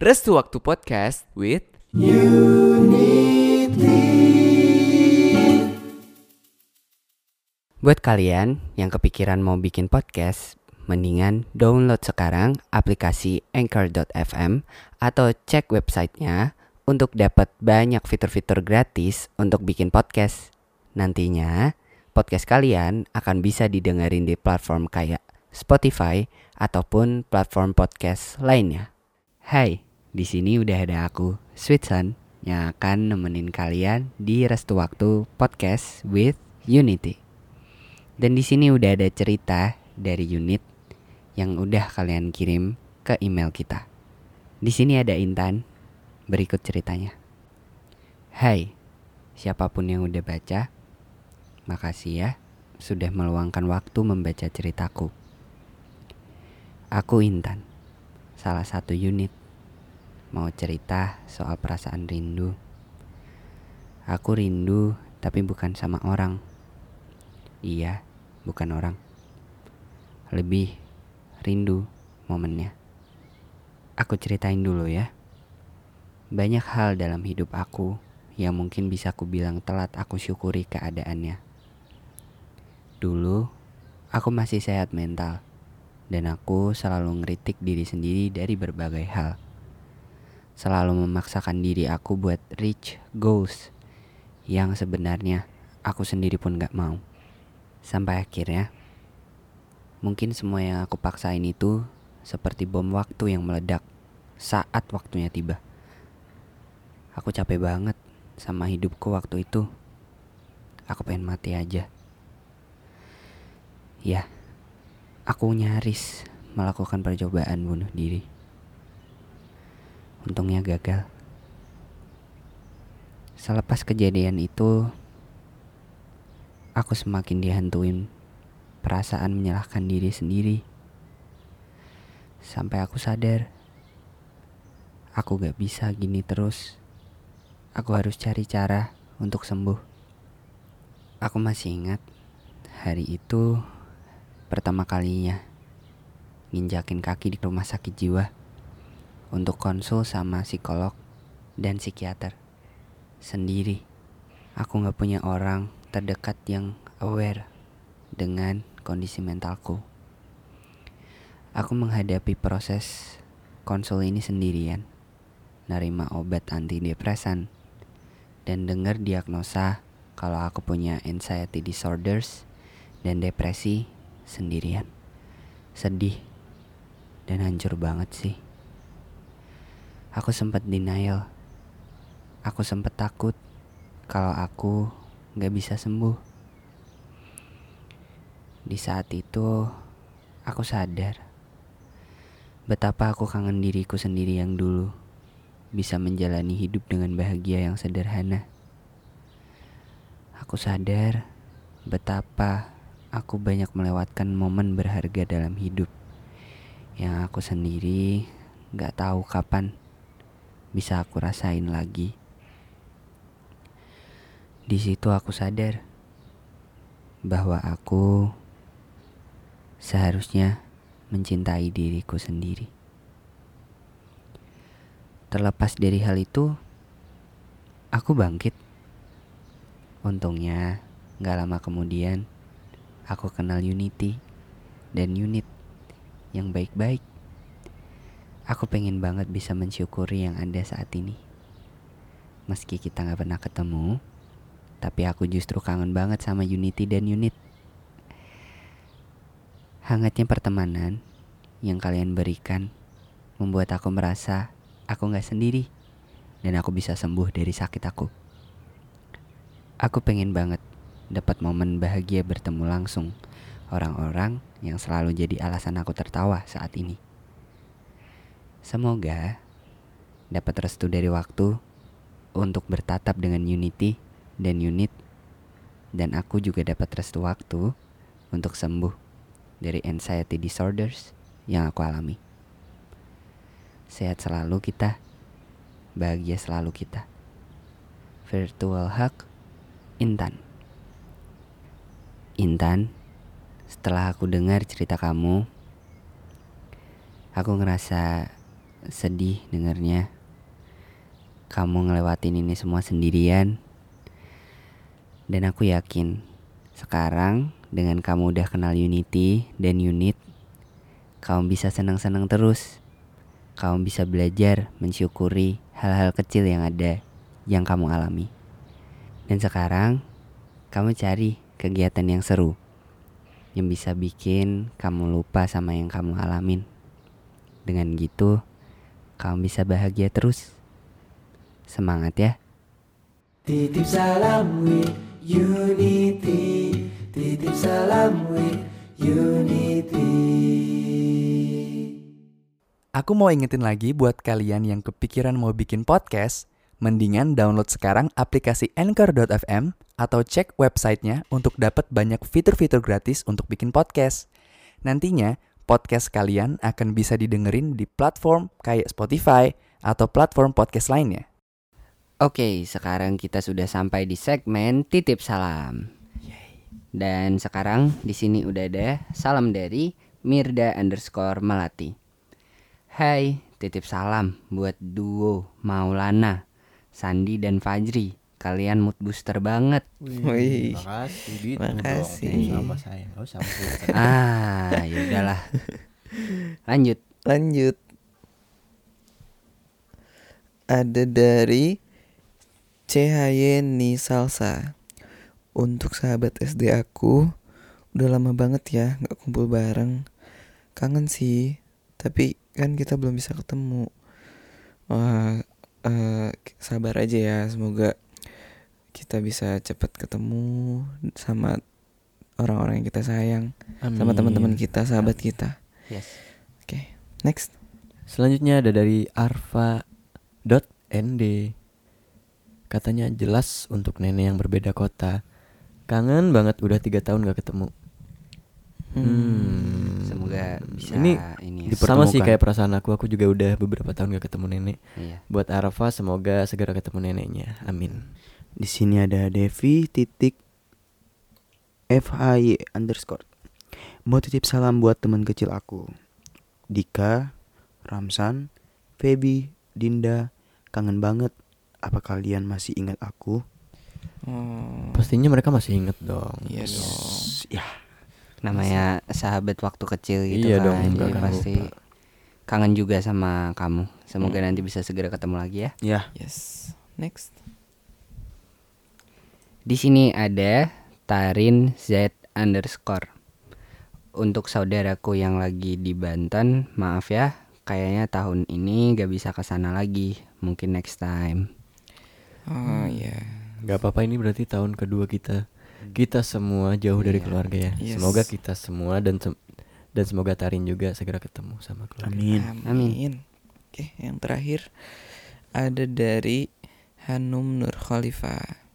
Restu Waktu Podcast with Buat kalian yang kepikiran mau bikin podcast, mendingan download sekarang aplikasi Anchor.fm atau cek websitenya untuk dapat banyak fitur-fitur gratis untuk bikin podcast. Nantinya, podcast kalian akan bisa didengerin di platform kayak Spotify ataupun platform podcast lainnya. Hai, di sini udah ada aku, Sweet yang akan nemenin kalian di Restu Waktu Podcast with Unity. Dan di sini udah ada cerita dari unit yang udah kalian kirim ke email kita. Di sini ada Intan. Berikut ceritanya. Hai, siapa pun yang udah baca, makasih ya sudah meluangkan waktu membaca ceritaku. Aku Intan, salah satu unit. Mau cerita soal perasaan rindu. Aku rindu, tapi bukan sama orang. Iya, bukan orang. Lebih rindu momennya. Aku ceritain dulu ya. Banyak hal dalam hidup aku yang mungkin bisa aku bilang telat aku syukuri keadaannya. Dulu, aku masih sehat mental dan aku selalu ngeritik diri sendiri dari berbagai hal. Selalu memaksakan diri aku buat reach goals yang sebenarnya aku sendiri pun gak mau. Sampai akhirnya, mungkin semua yang aku paksain itu seperti bom waktu yang meledak saat waktunya tiba. Aku capek banget sama hidupku waktu itu. Aku pengen mati aja. Ya, aku nyaris melakukan percobaan bunuh diri. Untungnya gagal. Selepas kejadian itu, aku semakin dihantuin perasaan menyalahkan diri sendiri. Sampai aku sadar, aku gak bisa gini terus. Aku harus cari cara untuk sembuh. Aku masih ingat hari itu pertama kalinya nginjakin kaki di rumah sakit jiwa untuk konsul sama psikolog dan psikiater sendiri. Aku gak punya orang terdekat yang aware dengan kondisi mentalku. Aku menghadapi proses konsul ini sendirian, nerima obat antidepresan, dan dengar diagnosa kalau aku punya anxiety disorders dan depresi sendirian. Sedih dan hancur banget sih. Aku sempat denial. Aku sempat takut kalau aku gak bisa sembuh. Di saat itu, aku sadar betapa aku kangen diriku sendiri yang dulu bisa menjalani hidup dengan bahagia yang sederhana. Aku sadar betapa aku banyak melewatkan momen berharga dalam hidup yang aku sendiri gak tahu kapan bisa aku rasain lagi. Di situ aku sadar bahwa aku seharusnya mencintai diriku sendiri. Terlepas dari hal itu, aku bangkit. Untungnya, gak lama kemudian, aku kenal Unity dan unit yang baik-baik. Aku pengen banget bisa mensyukuri yang ada saat ini. Meski kita gak pernah ketemu, tapi aku justru kangen banget sama Unity dan unit. Hangatnya pertemanan yang kalian berikan membuat aku merasa aku gak sendiri dan aku bisa sembuh dari sakit aku. Aku pengen banget dapat momen bahagia bertemu langsung orang-orang yang selalu jadi alasan aku tertawa saat ini. Semoga dapat restu dari waktu untuk bertatap dengan Unity dan unit dan aku juga dapat restu waktu untuk sembuh dari anxiety disorders yang aku alami. Sehat selalu kita, bahagia selalu kita. Virtual hug, Intan. Intan, setelah aku dengar cerita kamu, aku ngerasa sedih dengarnya. Kamu ngelewatin ini semua sendirian. Dan aku yakin sekarang dengan kamu udah kenal Unity dan Unit, kamu bisa senang-senang terus. Kamu bisa belajar mensyukuri hal-hal kecil yang ada yang kamu alami. Dan sekarang kamu cari kegiatan yang seru yang bisa bikin kamu lupa sama yang kamu alamin. Dengan gitu, kamu bisa bahagia terus. Semangat ya. Titip salam with unity Titip salam with unity Aku mau ingetin lagi buat kalian yang kepikiran mau bikin podcast, mendingan download sekarang aplikasi Anchor.fm atau cek websitenya untuk dapat banyak fitur-fitur gratis untuk bikin podcast. Nantinya, podcast kalian akan bisa didengerin di platform kayak Spotify atau platform podcast lainnya. Oke, sekarang kita sudah sampai di segmen titip salam. Dan sekarang di sini udah ada salam dari Mirda underscore Melati. Hai, titip salam buat duo Maulana, Sandi dan Fajri. Kalian mood booster banget. Wih. Makasih, Dit. Makasih. Sama saya, enggak usah. Ah, ya udahlah. Lanjut. Lanjut. Ada dari CHY Salsa. Untuk sahabat SD aku, udah lama banget ya nggak kumpul bareng. Kangen sih, tapi kan kita belum bisa ketemu. Wah, eh, sabar aja ya, semoga kita bisa cepat ketemu sama orang-orang yang kita sayang, sama teman-teman kita, sahabat kita. Yes. Oke, next. Selanjutnya ada dari arfa.nd Katanya jelas untuk nenek yang berbeda kota Kangen banget udah tiga tahun gak ketemu Hmm. Semoga bisa Ini ini ya. Sama sih kayak perasaan aku Aku juga udah beberapa tahun gak ketemu nenek Iya. Buat Arfa semoga segera ketemu neneknya Amin Di sini ada Devi titik FHY underscore. Mau titip salam buat teman kecil aku. Dika, Ramsan, Feby, Dinda, kangen banget. Apa kalian masih ingat aku? Oh, Pastinya mereka masih inget dong iya dong. Ya, namanya sahabat waktu kecil gitu Iya kan dong, jadi akan pasti lupa. kangen juga sama kamu semoga nanti bisa segera ketemu lagi ya ya. Yes. Next. Di sini ada Tarin Z underscore untuk saudaraku yang lagi di Banten maaf ya kayaknya tahun ini gak bisa ke sana lagi mungkin next time Oh iya. Gak apa-apa ini berarti tahun kedua kita Kita semua jauh dari Iya. keluarga ya Yes. Semoga kita semua dan sem- dan semoga Tarin juga segera ketemu sama keluarga Amin. Amin. Oke, yang terakhir ada dari Hanum Nur Khalifah.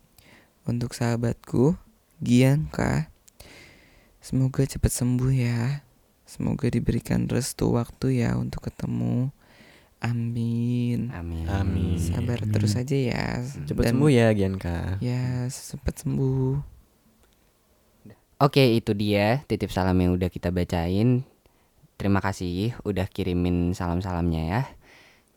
Untuk sahabatku, Gianka, semoga cepat sembuh ya. Semoga diberikan restu waktu ya untuk ketemu. Amin. amin Amin. Sabar Amin. terus aja ya. Cepet Dan- sembuh ya Gianka Ya, cepat sembuh. Oke itu dia titip salam yang udah kita bacain Terima kasih udah kirimin salam-salamnya ya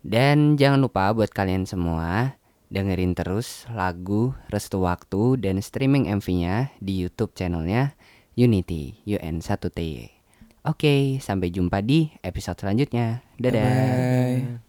Dan jangan lupa buat kalian semua Dengerin terus lagu Restu Waktu dan streaming MV-nya di YouTube channelnya Unity UN1TY Oke sampai jumpa di episode selanjutnya. Dadah. Bye.